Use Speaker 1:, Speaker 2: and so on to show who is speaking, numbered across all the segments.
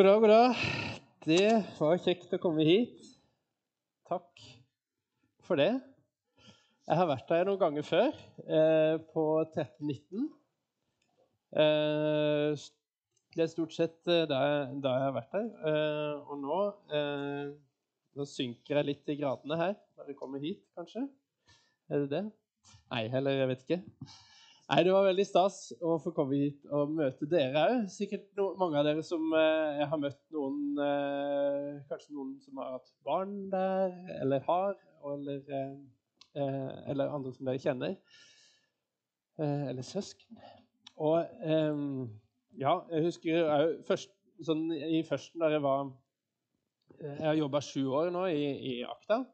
Speaker 1: God dag. Det var kjekt å komme hit. Takk for det. Jeg har vært her noen ganger før, eh, på 1319. Eh, det er stort sett eh, da jeg, da jeg har vært her. Eh, og nå, eh, nå synker jeg litt i gradene her når jeg kommer hit, kanskje. Er det det? Nei, heller jeg vet ikke. Nei, Det var veldig stas å få komme hit og møte dere òg. Sikkert no, mange av dere som eh, har møtt noen eh, Kanskje noen som har hatt barn der, eller har, eller, eh, eh eller andre som dere kjenner. Eh, eller søsken. Og eh, ja, jeg husker òg først, sånn, i førsten da jeg var Jeg har jobba sju år nå i, i Akta.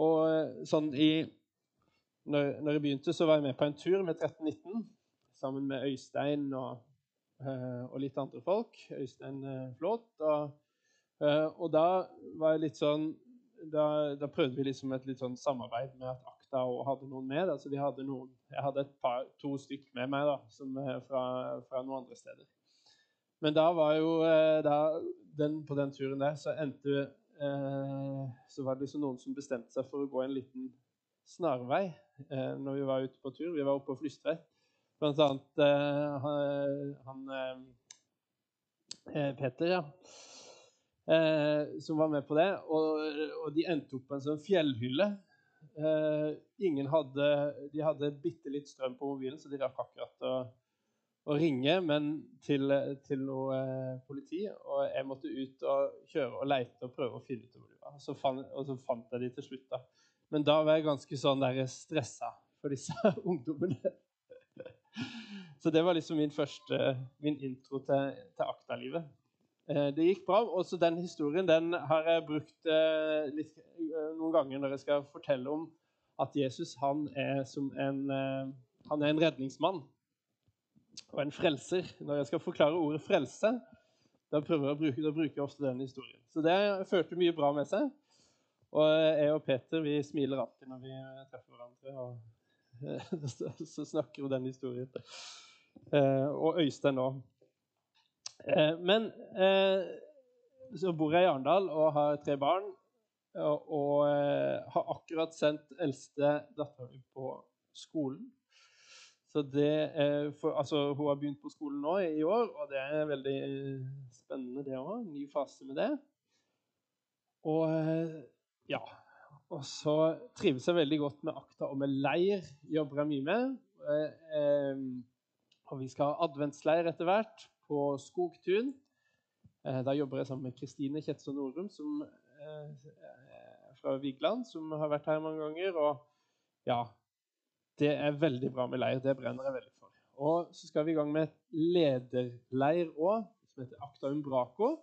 Speaker 1: Og sånn i når, når, jeg begynte, så var jeg med på en tur med 1319 sammen med Øystein og, uh, og litt andre folk. Øystein uh, Flåt. Og, uh, og, da var jeg litt sånn da, da, prøvde vi liksom et litt sånn samarbeid med at Akta og hadde noen med. Altså vi hadde noen, jeg hadde par, to stykk med meg da, som, fra, fra, noen andre steder. Men da var jo da, den, På den turen der så endte så var det liksom noen som bestemte seg for å gå en liten snarvei eh, når vi var ute på tur. Vi var oppe på Flystvedt. Blant annet eh, han, han eh, Peter, ja. Eh, som var med på det. Og, og, de endte opp på en sånn fjellhylle. Eh, ingen hadde, de hadde bitte litt strøm på mobilen, så de rakk akkurat å, å ringe men til, til noe eh, politi. Og jeg måtte ut og kjøre og leite og prøve å finne ut hvor var. Så fant, og så fant jeg de til slutt. da. Men da var jeg ganske sånn stressa for disse ungdommene. Så det var liksom min første, min intro til, til Akta-livet. Eh, det gikk bra. Også den historien den har jeg brukt eh, litt, eh, noen ganger når jeg skal fortelle om at Jesus han er, en, han er en redningsmann og en frelser. Når jeg skal forklare ordet 'frelse', da bruke, da bruker jeg ofte den historien. Så det førte mye bra med seg. Og jeg og Peter vi smiler alltid når vi treffer hverandre. og Så snakker hun den historien. Eh, og Øystein òg. Eh, men eh, så bor jeg i Arendal og har tre barn. Og, har akkurat sendt eldste dattera på skolen. Så det for, altså, Hun har begynt på skolen nå i år, og det er veldig spennende, det òg. Ny fase med det. Og ja. Og så trives jeg veldig godt med akta og med leir. Jobber jeg mye med. Eh, og vi skal ha adventsleir etter hvert på Skogtun. Eh, da jobber jeg sammen med Kristine Kjetso Norum som, eh, fra Vigeland, som har vært her mange ganger. Og ja, det er veldig bra med leir. Det brenner jeg veldig for. Og så skal vi i gang med lederleir òg, som heter Akta Umbraco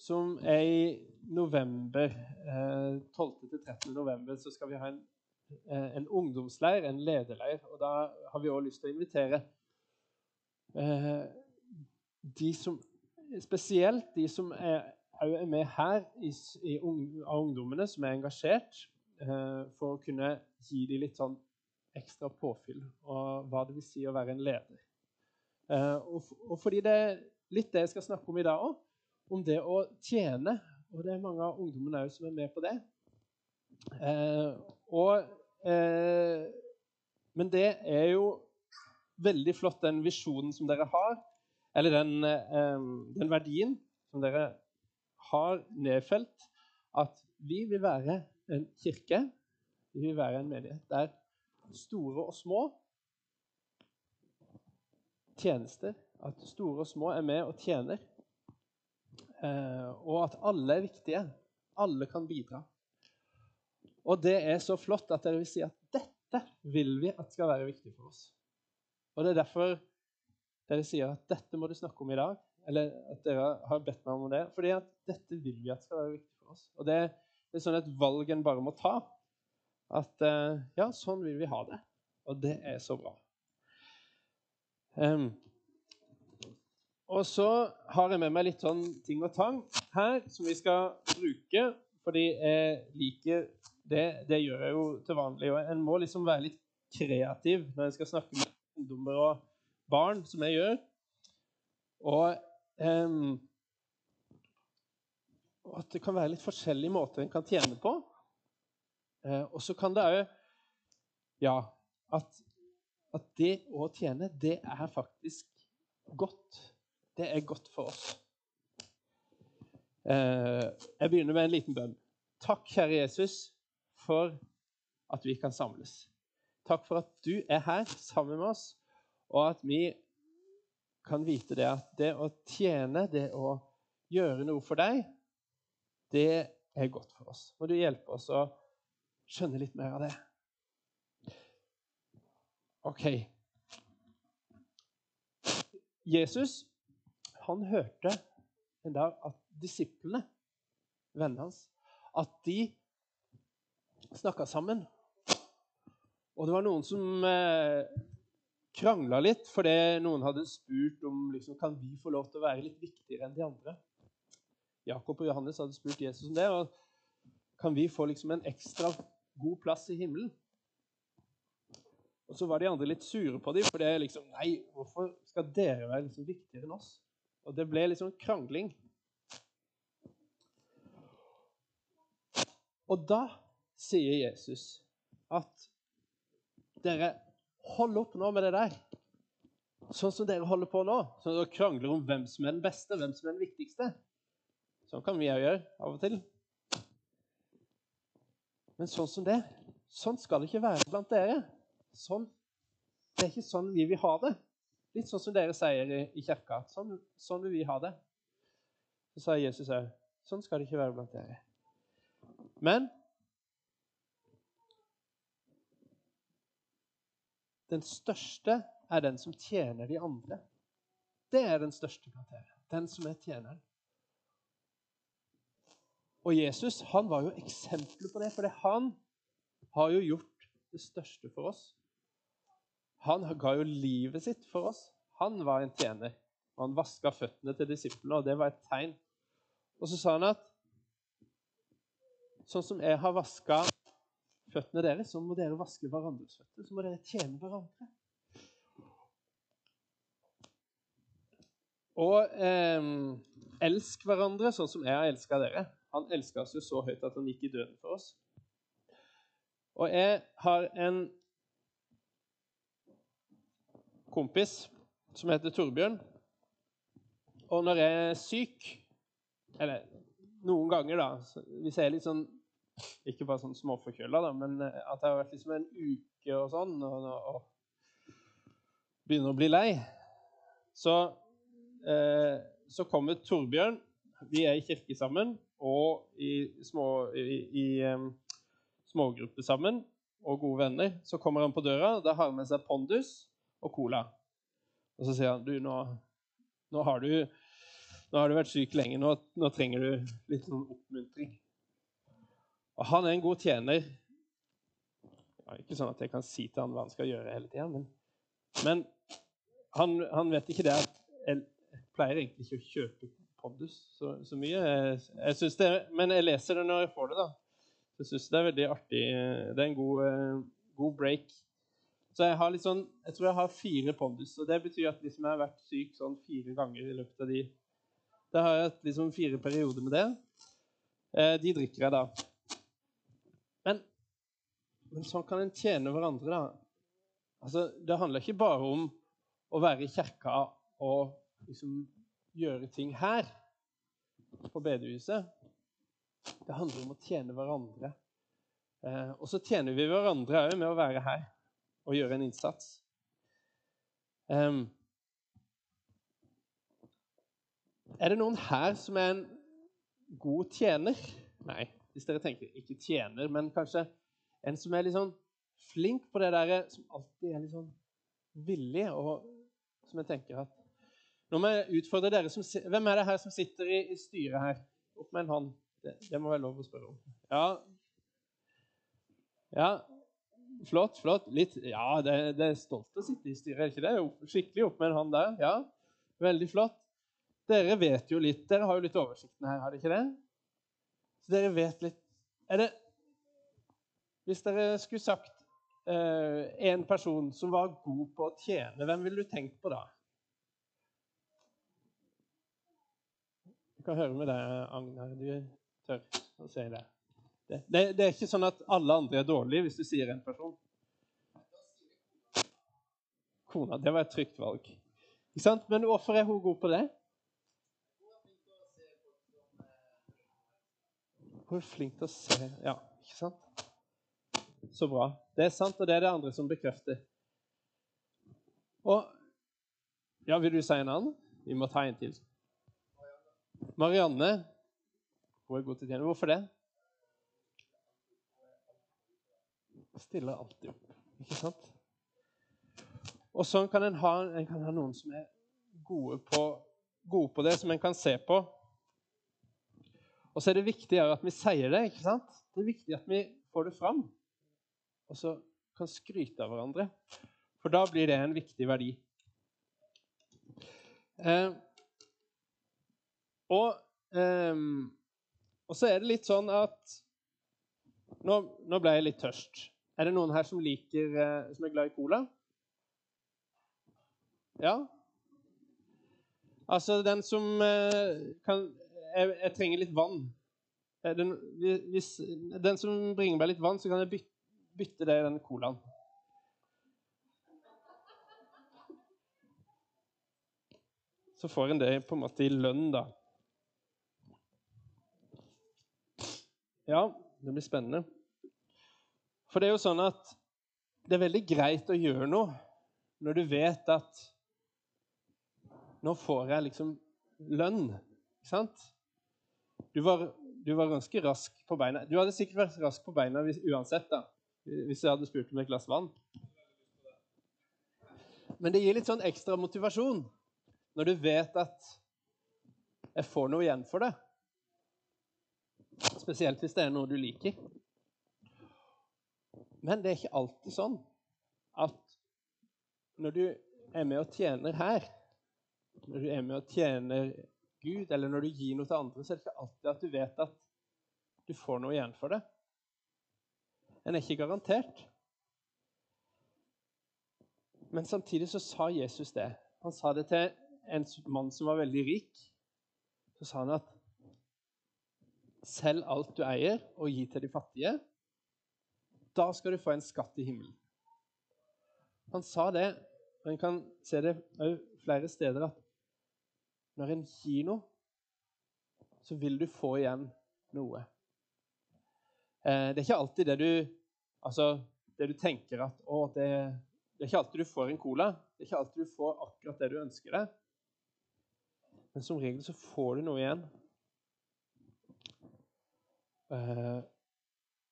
Speaker 1: som er i november. Eh, 12.-13. november så skal vi ha en, eh, en, ungdomsleir, en lederleir. Og da har vi òg lyst til å invitere eh, de som Spesielt de som er, er med her i, i, av ungdommene, som er engasjert, eh, for å kunne gi dem litt sånn ekstra påfyll og hva det vil si å være en leder. Eh, og, fordi det litt det jeg skal snakke om i dag òg om det å tjene. Og det er mange av ungdommene òg som er med på det. Eh, og, eh, men det er jo veldig flott, den visjonen som dere har, eller den, eh, den verdien som dere har nedfelt, at vi vil være en kirke, vi vil være en menighet der store og små tjenester, at store og små er med og tjener. Eh, og at alle er viktige. Alle kan bidra. Og det er så flott at dere vil si at dette vil vi at skal være viktig for oss. Og det er derfor dere sier at dette må du snakke om i dag. Eller at dere har bedt meg om det. Fordi at dette vil vi at skal være viktig for oss. Og det, er sånn et valg en bare må ta. At eh, ja, sånn vil vi ha det. Og det er så bra. Um, og så har jeg med meg litt sånn ting og tang her som vi skal bruke. Fordi jeg liker det. Det gjør jeg jo til vanlig. Og en må liksom være litt kreativ når en skal snakke med ungdommer og barn, som jeg gjør. Og um, at det kan være litt forskjellige måter en kan tjene på. Eh, og så kan det òg Ja, at, at, det å tjene, det er faktisk godt. Det er godt for oss. Uh, jeg begynner med en liten bønn. Takk, kjære Jesus, for at vi kan samles. Takk for at du er her sammen med oss, og at vi kan vite det at det å tjene, det å gjøre noe for deg, det er godt for oss. Må du hjelpe oss å skjønne litt mer av det. OK. Jesus han hørte en dag at disiplene, vennene hans, at de snakka sammen. Og det var noen som eh, krangla litt fordi noen hadde spurt om liksom, kan vi få lov til å være litt viktigere enn de andre. Jakob og Johannes hadde spurt Jesus om det. og Kan vi få liksom, en ekstra god plass i himmelen? Og Så var de andre litt sure på dem, for det er liksom Nei, hvorfor skal dere være liksom viktigere enn oss? Og det ble liksom krangling. Og da sier Jesus at dere holder opp nå med det der. Sånn som dere holder på nå. Sånn at dere krangler om hvem som er den beste, hvem som er den viktigste. Sånn kan vi òg gjøre av og til. Men sånn som det, sånn skal det ikke være blant dere. Sånn, det er ikke sånn vi vil ha det. Litt sånn som dere sier i, i kirka. Sånn, sånn vil vi ha det. Så sa Jesus òg sånn skal det ikke være blant dere. Men den største er den som tjener de andre. Det er den største karakteren. Den som er tjeneren. Og Jesus han var jo eksempelet på det, for han har jo gjort det største for oss. Han ga jo livet sitt for oss. Han var en tjener. Og han vaska føttene til disiplene, og det var et tegn. Og så sa han at Sånn som jeg har vaska føttene deres, så må dere vaske hverandres føtter. Så må dere tjene hverandre. Og eh, elsk hverandre sånn som jeg har elska dere. Han elska oss jo så høyt at han gikk i døden for oss. Og jeg har en kompis som heter Torbjørn. Og når jeg er syk, eller noen ganger, da Hvis jeg er litt sånn ikke bare sånn småforkjøla, men eh, at jeg har vært liksom en uke og sånn og, og begynner å bli lei. Så, eh, så kommer Torbjørn. Vi er i kirke sammen og i, små, i, i um, smågrupper sammen og gode venner. Så kommer han på døra. Da har han med seg Pondus og Cola. Og så sier han du, nå, nå har du nå har du vært syk lenge. Nå, nå trenger du litt sånn oppmuntring. Og han er en god tjener. Ja, ikke sånn at jeg kan si til han hva han skal gjøre hele tida, men, men han, han, vet ikke det jeg pleier egentlig ikke å kjøpe Pondus så, så mye. Jeg, jeg det, men jeg leser det når jeg får det. da. Jeg syns det er veldig artig. Det er en god, uh, god, break. Så jeg har litt sånn, jeg tror jeg har fire Pondus. og Det betyr at liksom jeg har vært syk sånn fire ganger i løpet av de Da har jeg liksom fire perioder med det. Eh, de drikker jeg da. Men sånn kan en tjene hverandre. da. Altså, Det handler ikke bare om å være i kirka og liksom gjøre ting her på bedehuset. Det handler om å tjene hverandre. Eh, og så tjener vi hverandre òg med å være her og gjøre en innsats. Um, er det noen her som er en god tjener? Nei, hvis dere tenker ikke tjener, men kanskje en som er litt sånn flink på det der, som alltid er litt sånn villig, og som jeg tenker at Nå må jeg utfordre dere som Hvem er det her som sitter i, i styret her? Opp med en hånd. Det, det, må være lov å spørre om. Ja. Ja. Flott, flott. Litt Ja, det, det er stolt å sitte i styret, ikke det? Skikkelig opp med hånd der. Ja. Veldig flott. Dere vet jo litt. Dere har jo litt oversikten her, har dere ikke det? Så dere vet litt Er det hvis dere skulle sagt eh, en person som var god på å tjene, hvem ville du tenkt på da? Du kan høre med deg, Agnar. Du tør å si det. Det, det. det, er ikke sånn at alle andre er dårlige hvis du sier en person. Kona, det var et trygt valg. Ikke sant? Men hvorfor er hun god på det? Hun er flink til å se Ja, ikke sant? Så bra. Det er sant, og det er det andre som bekrefter. Og Ja, vil du si en annen? Vi må ta en til. Marianne. Hun er god til å tjene. Hvorfor det? Hun stiller alltid opp, ikke sant? Og sånn kan en ha, en kan ha noen som er gode på, gode på det, som en kan se på. Og så er det viktig at vi sier det. ikke sant? Det er viktig at vi får det fram. Og så kan skryte av hverandre. For da blir det en viktig verdi. Eh, og, eh, og, så er det litt sånn at nå, nå, ble jeg litt tørst. Er det noen her som liker eh, som er glad i cola? Ja? Altså, den som eh, kan jeg, jeg, trenger litt vann. Den, hvis den som bringer meg litt vann, så kan jeg bytte, bytte det i den colaen. så får en det på en måte i lønn, da. Ja, det blir spennende. For det er jo sånn at det er veldig greit å gjøre noe når du vet at Nå får jeg liksom lønn, ikke sant? Du var, du var ganske rask på beina. Du hadde sikkert vært rask på beina hvis, uansett, da. Hvis jeg hadde spurt om et glass vann. Men det gir litt sånn ekstra motivasjon når du vet at jeg får noe igjen for det. Spesielt hvis det er noe du liker. Men det er ikke alltid sånn at når du er med og tjener her, når du er med og tjener Gud, eller når du gir noe til andre, så er det ikke alltid at du vet at du får noe igjen for det. En er ikke garantert. Men samtidig så sa Jesus det. Han sa det til en mann som var veldig rik, så sa han at selv alt du eier, og gi til de fattige. Da skal du få en skatt i himmelen. Han sa det, og en kan se det flere steder, at når en gir noe, så vil du få igjen noe. Eh, det er ikke alltid det du Altså, det du tenker at Å, det, det er ikke alltid du får en cola. Det er ikke alltid du får akkurat det du ønsker deg. Men som regel så får du noe igjen.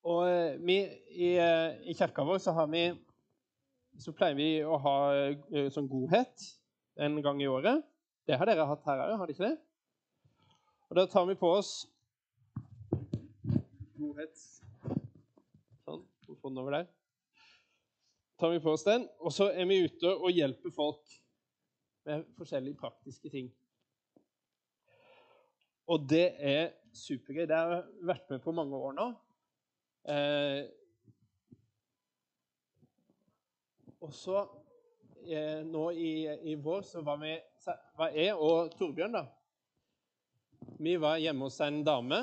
Speaker 1: Og eh, vi, i, eh, i, kirka vår så, vi, så pleier vi å ha uh, sånn godhet en gang i året. Det har dere hatt her òg, har dere ikke det? Og da tar vi på oss godhet Sånn. Få den over der. tar vi på oss den, Og så er vi ute og hjelper folk med forskjellige praktiske ting. Og det er supergøy. Det har jeg vært med på mange år nå. Eh, og så eh, nå i, i, vår så var, vi, var jeg og Torbjørn da, Vi var hjemme hos en dame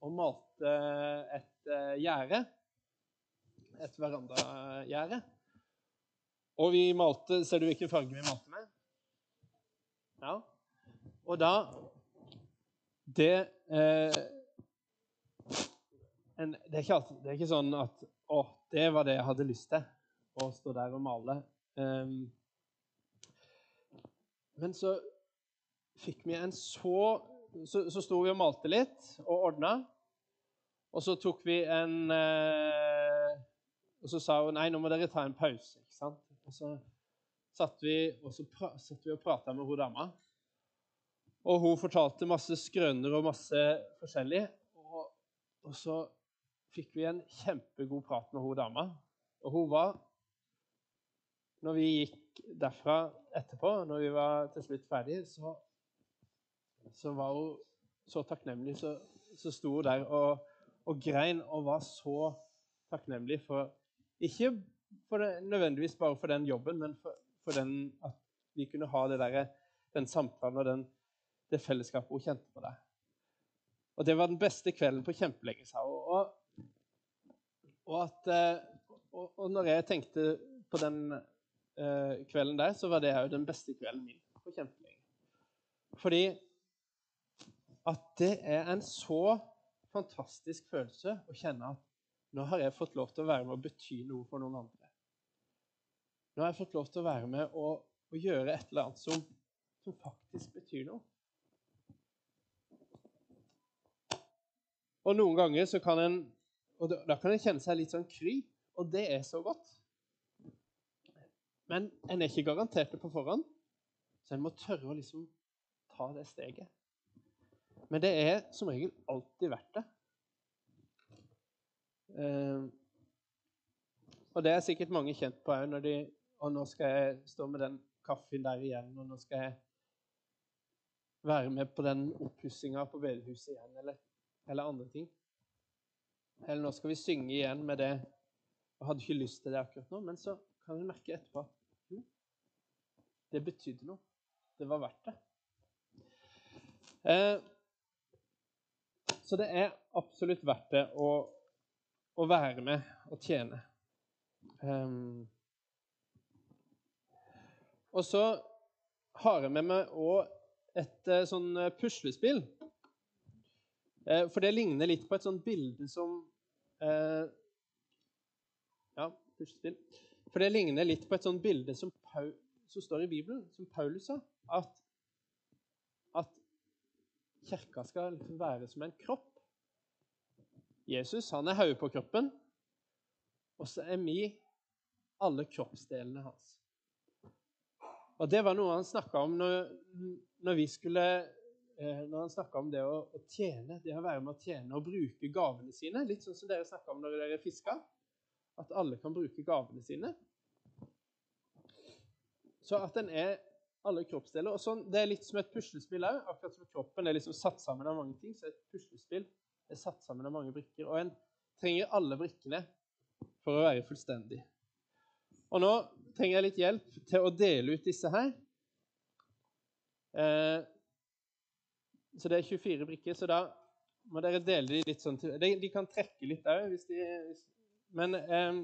Speaker 1: og malte et eh, gjerde. Et verandagjerde. Og vi malte Ser du hvilken farge vi malte med? Ja. Og da det, eh, en, det, er alltid, det, er ikke sånn at Å, det var det jeg hadde lyst til. Å stå der og male. Um, men så fikk vi en så Så, så sto vi og malte litt og ordna. Og så tok vi en eh, Og så sa hun nei, nå må dere ta en pause. ikke sant? Og så satt vi og, så og prata med hun dama. Og hun fortalte masse skrøner og masse forskjellig. Og, og, så fikk vi en kjempegod prat med hun dama. Og hun var Når vi gikk derfra etterpå, når vi var til slutt ferdige, så, så var hun så takknemlig. Så, så sto hun der og, og, grein og var så takknemlig for Ikke for det, nødvendigvis bare for den jobben, men for, for den, at vi kunne ha der, den samtalen og den det fellesskapet hun kjente på der. Og det var den beste kvelden på kjempelenge, sa hun. Og, og, at, eh, og, og når jeg tenkte på den eh, kvelden der, så var det òg den beste kvelden min på kjempelenge. Fordi at det er en så fantastisk følelse å kjenne at nå har jeg fått lov til å være med og bety noe for noen andre. Nå har jeg fått lov til å være med og, gjøre et eller annet som, som faktisk betyr noe. Og noen ganger så kan en og da kan en kjenne seg litt sånn kry, og det er så godt. Men en er ikke garantert det på forhånd, så en må tørre å liksom ta det steget. Men det er som regel alltid verdt det. Eh, og det er sikkert mange kjent på òg når de Og nå skal jeg stå med den kaffen der igjen, og nå skal jeg være med på den oppussinga på bedehuset igjen, eller, eller, andre ting. Eller nå skal vi synge igjen med det Jeg hadde ikke lyst til det akkurat nå, men så kan vi merke etterpå at jo, det betydde noe. Det var verdt det. Eh, så det er absolutt verdt det å, å være med og tjene. Um, og så har jeg med meg òg et uh, sånn eh, puslespill. Uh, for det ligner litt på et sånt bilde som Ja, puslespill. For det ligner litt på et sånt bilde som, Paul, som står i Bibelen, som Paulus sa. At, at kirka skal liksom være som en kropp. Jesus han er hodet på kroppen, og så er vi alle kroppsdelene hans. Og Det var noe han snakka om når, når, vi skulle eh, når han snakka om det å, å, tjene, det å være med å tjene og bruke gavene sine. Litt sånn som dere snakka om når dere fiska. At alle kan bruke gavene sine. Så at en er alle kroppsdeler. Og sånn, Det er litt som et puslespill òg. Akkurat som kroppen er liksom satt sammen av mange ting, så et puslespill er satt sammen av mange brikker. Og en trenger alle brikkene for å være fullstendig. Og nå trenger jeg litt hjelp til å dele ut disse her. Eh, så det er 24 brikker, så da må dere dele de litt sånn til De, de kan trekke litt òg, hvis de hvis, Men eh,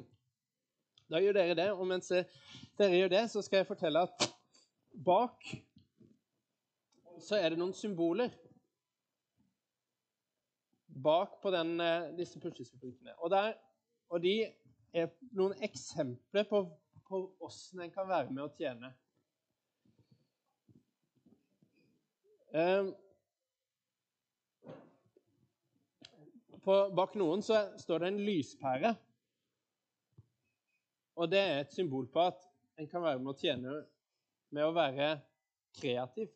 Speaker 1: da gjør dere det. Og mens dere gjør det, så skal jeg fortelle at bak så er det noen symboler. Bak på den, eh, disse puslespillbrikkene. Og, og de er noen eksempler på, på åssen en kan være med å tjene. Um, på, bak noen så står det en lyspære. Og det er et symbol på at en kan være med å tjene med å være kreativ.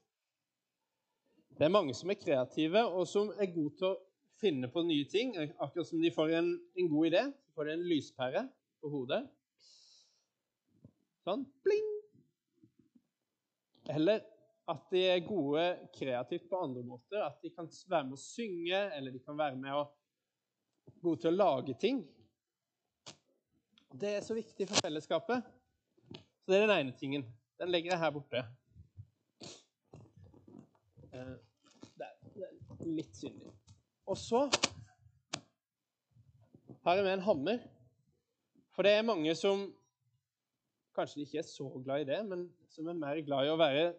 Speaker 1: Det er mange som er kreative, og som er gode til å finne på nye ting. Akkurat som de får en, en god idé, så får de en lyspære på hodet. Sånn bling! Eller at de er gode kreativt på andre måter. At de kan være med å synge, eller de kan være med å gode til å lage ting. Det er så viktig for fellesskapet. Så det er den ene tingen. Den legger jeg her borte. Eh, det er litt synlig. Og så har jeg med en hammer. For det er mange som kanskje ikke er så glad i det, men som er mer glad i å være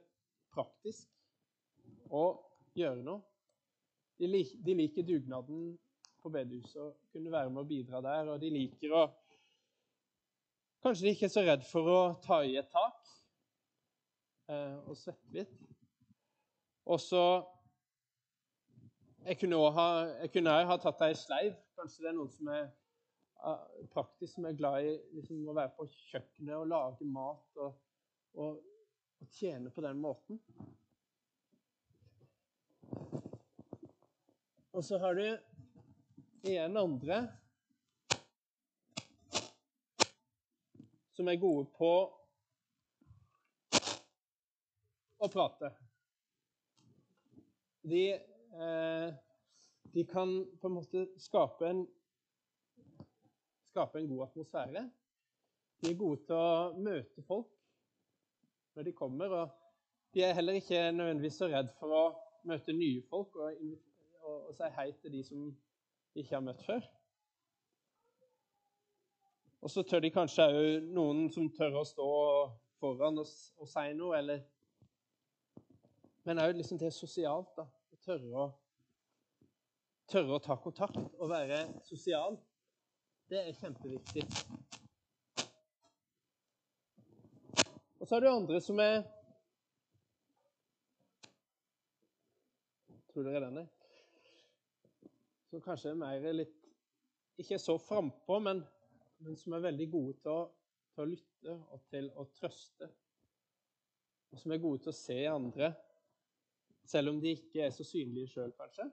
Speaker 1: praktisk og gjøre noe. De liker dugnaden på bedehuset og kunne være med å bidra der. Og de liker å Kanskje de ikke er så redd for å ta i et tak eh, og svette litt. Og så Jeg kunne òg ha, ha, tatt ei sleiv. Kanskje det er noen som er uh, praktisk, som er glad i liksom, å være på kjøkkenet og lage mat og, og, og tjene på den måten. Og så har du igjen andre som er gode på å prate. De, eh, de kan på en måte skape en, skape en god atmosfære. De er gode til å møte folk når de kommer. og De er heller ikke nødvendigvis så redd for å møte nye folk og, og, og si hei til de som de ikke har møtt før. Og så tør de kanskje òg noen som tør å stå foran og, og si noe, eller Men òg liksom det sosialt, da. Tørre å, tørre å ta kontakt og være sosial. Det er kjempeviktig. Og så er det andre som er Tror dere den er? Som kanskje er mer litt Ikke så frampå, men, men som er veldig gode til å, til å lytte og til å trøste. Og som er gode til å se andre, selv om de ikke er så synlige sjøl, kanskje.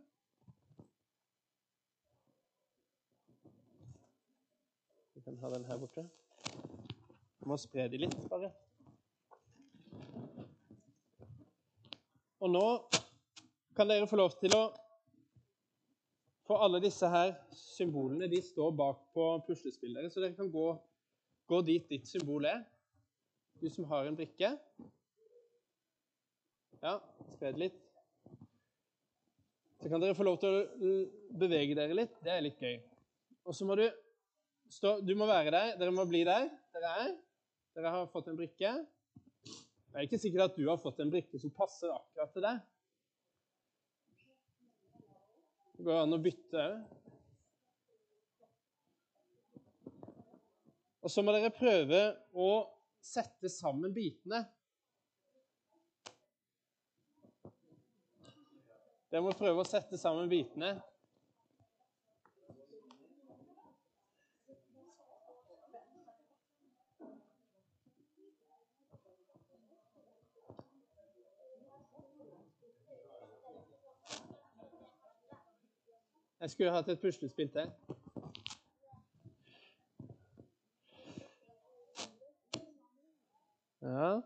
Speaker 1: Vi kan ha den her borte. Vi må spre de litt, bare. Og nå kan dere få lov til å For alle disse her symbolene de står bak på puslespillere, så dere kan gå, gå dit ditt symbol er. Du som har en brikke. Ja, spred litt. Så kan dere få lov til å bevege dere litt. Det er litt gøy. Og så må du stå Du må være der. Dere må bli der dere er. Dere har fått en brikke. Det er ikke sikkert at du har fått en brikke som passer akkurat til deg. Det går an å bytte òg. Og så må dere prøve å sette sammen bitene. Dere må prøve å sette sammen bitene. Jeg skulle hatt et puslespill til. Ja.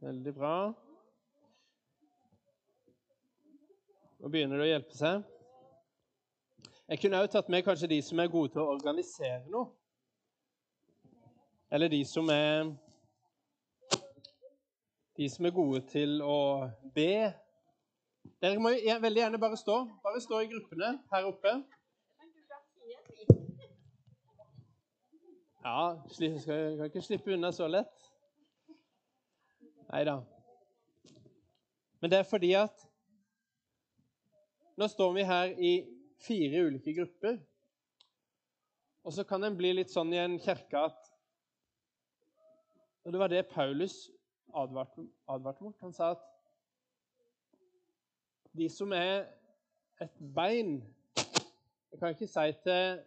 Speaker 1: Veldig bra. Nå begynner det å hjelpe seg. Jeg kunne òg tatt med kanskje de som er gode til å organisere noe. Eller de som er De som er gode til å be dere må veldig gjerne bare stå. Bare stå i gruppene her oppe. Ja, jeg kan ikke slippe unna så lett. Nei da. Men det er fordi at nå står vi her i fire ulike grupper. Og så kan en bli litt sånn i en kirke at Og det var det Paulus advarte, advart mot. Han sa at de som er et bein Jeg kan ikke si til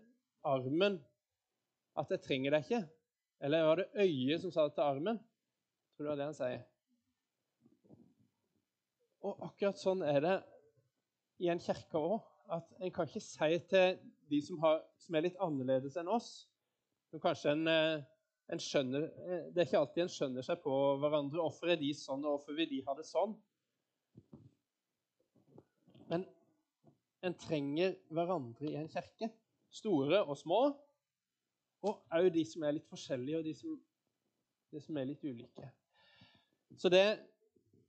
Speaker 1: armen at 'jeg trenger deg ikke'. Eller var det øyet som sa det til armen? Jeg tror det var det han sier. Og akkurat sånn er det i en kirke òg. At en kan ikke si til de som, har, som er litt annerledes enn oss som kanskje en, eh, en skjønner, eh, Det er ikke alltid en skjønner seg på hverandre. Hvorfor er de sånn, og hvorfor vil de ha det sånn? Men en trenger hverandre i en kirke. Store og små. Og òg de som er litt forskjellige, og de som, de som, er litt ulike. Så det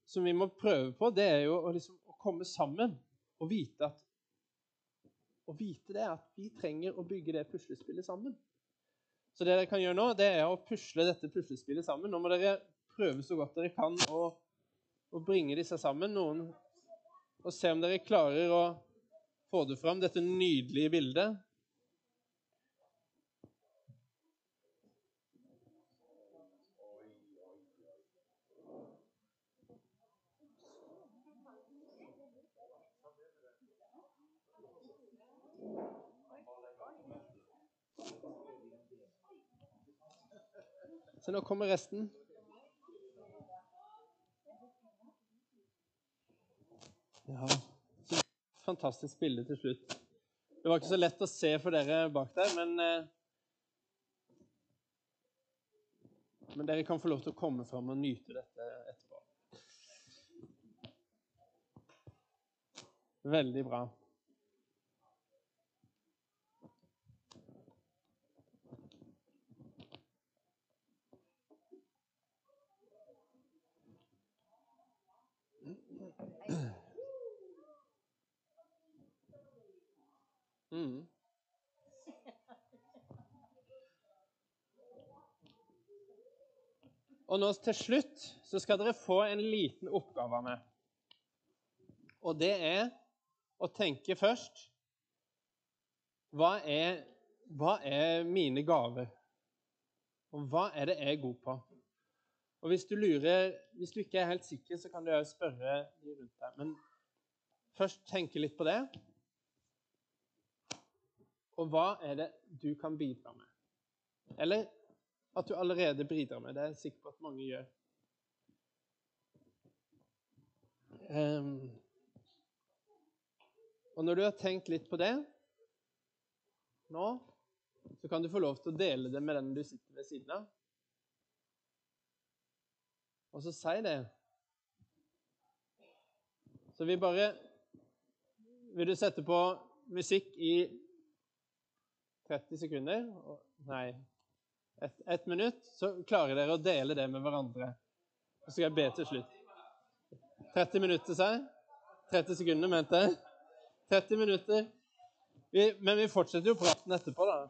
Speaker 1: som vi må prøve på, det er jo å, liksom, å komme sammen og vite at å vite det at vi trenger å bygge det puslespillet sammen. Så det dere kan gjøre nå, det er å pusle dette puslespillet sammen. Nå må dere prøve så godt dere kan å, å bringe disse sammen. Noen og se om dere klarer å få det fram, dette nydelige bildet. Så nå kommer resten. Ja. Fantastisk bilde til slutt. Det var ikke så lett å se for dere bak der, men eh, Men dere kan få lov til å komme fram og nyte dette etterpå. Veldig bra. Mm. Og nå til slutt så skal dere få en liten oppgave av meg. Og det er å tenke først hva er, hva er mine gaver? Og hva er det jeg er god på? Og hvis du lurer, hvis du ikke er helt sikker, så kan du òg spørre de rundt deg. Men først tenke litt på det. Og hva er det du kan bidra med? Eller at du allerede bidrar med. Det er jeg sikker på at mange gjør. Um, og når du har tenkt litt på det nå, så kan du få lov til å dele det med den du sitter ved siden av. Og så si det. Så vi bare Vil du sette på musikk i 30 sekunder? Nei, ett et minutt, så klarer dere å dele det med hverandre. Så skal jeg be til slutt. 30 minutter, sa jeg. 30 sekunder, mente jeg. 30 minutter. Vi, men vi fortsetter jo praten etterpå, da.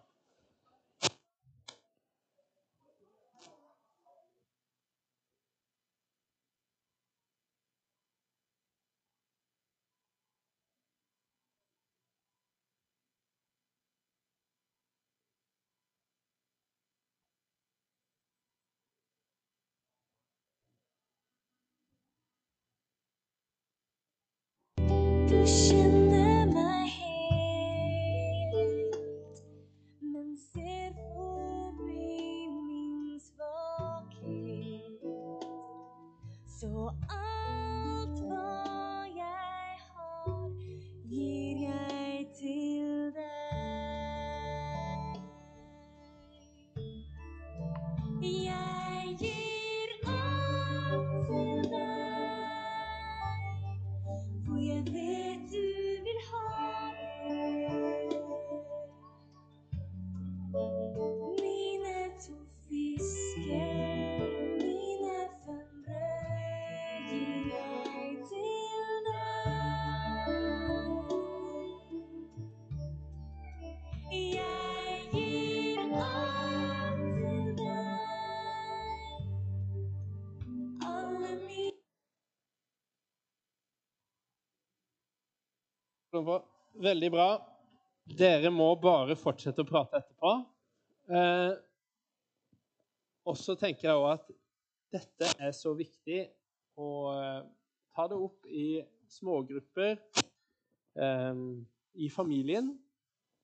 Speaker 2: Du
Speaker 1: Veldig bra. Dere må bare fortsette å prate etterpå. Eh, og så tenker jeg òg at dette er så viktig å eh, ta det opp i smågrupper, eh, i familien,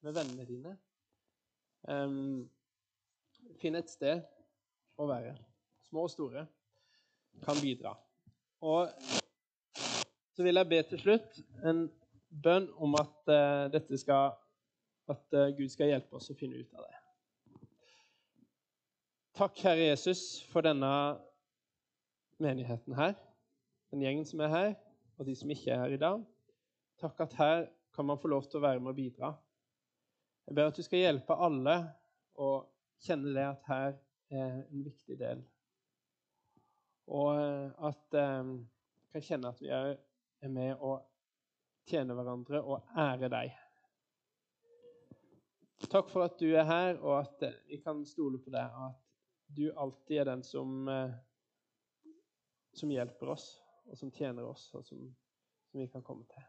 Speaker 1: med vennene dine. Eh, Finn et sted å være. Små og store kan bidra. Og så vil jeg be til slutt en bønn om at uh, skal at uh, Gud skal hjelpe oss å finne ut av det. Takk, Herre Jesus, for denne menigheten her, den gjengen som er her, og de som ikke er her i dag. Takk at her kan man få lov til å være med og bidra. Jeg ber at du skal hjelpe alle å kjenne det at her er en viktig del. Og eh, at vi kan kjenne at vi er med å tjene hverandre og ære deg. Takk for at du er her, og at eh, vi kan stole på deg, og at du alltid er den som, eh, som hjelper oss, og som tjener oss, og som, som vi kan komme til.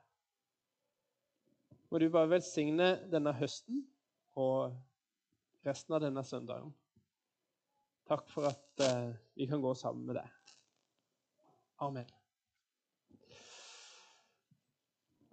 Speaker 1: Må du bare velsigne denne høsten og resten av denne søndagen. Takk for at eh, vi kan gå sammen med deg. Amen.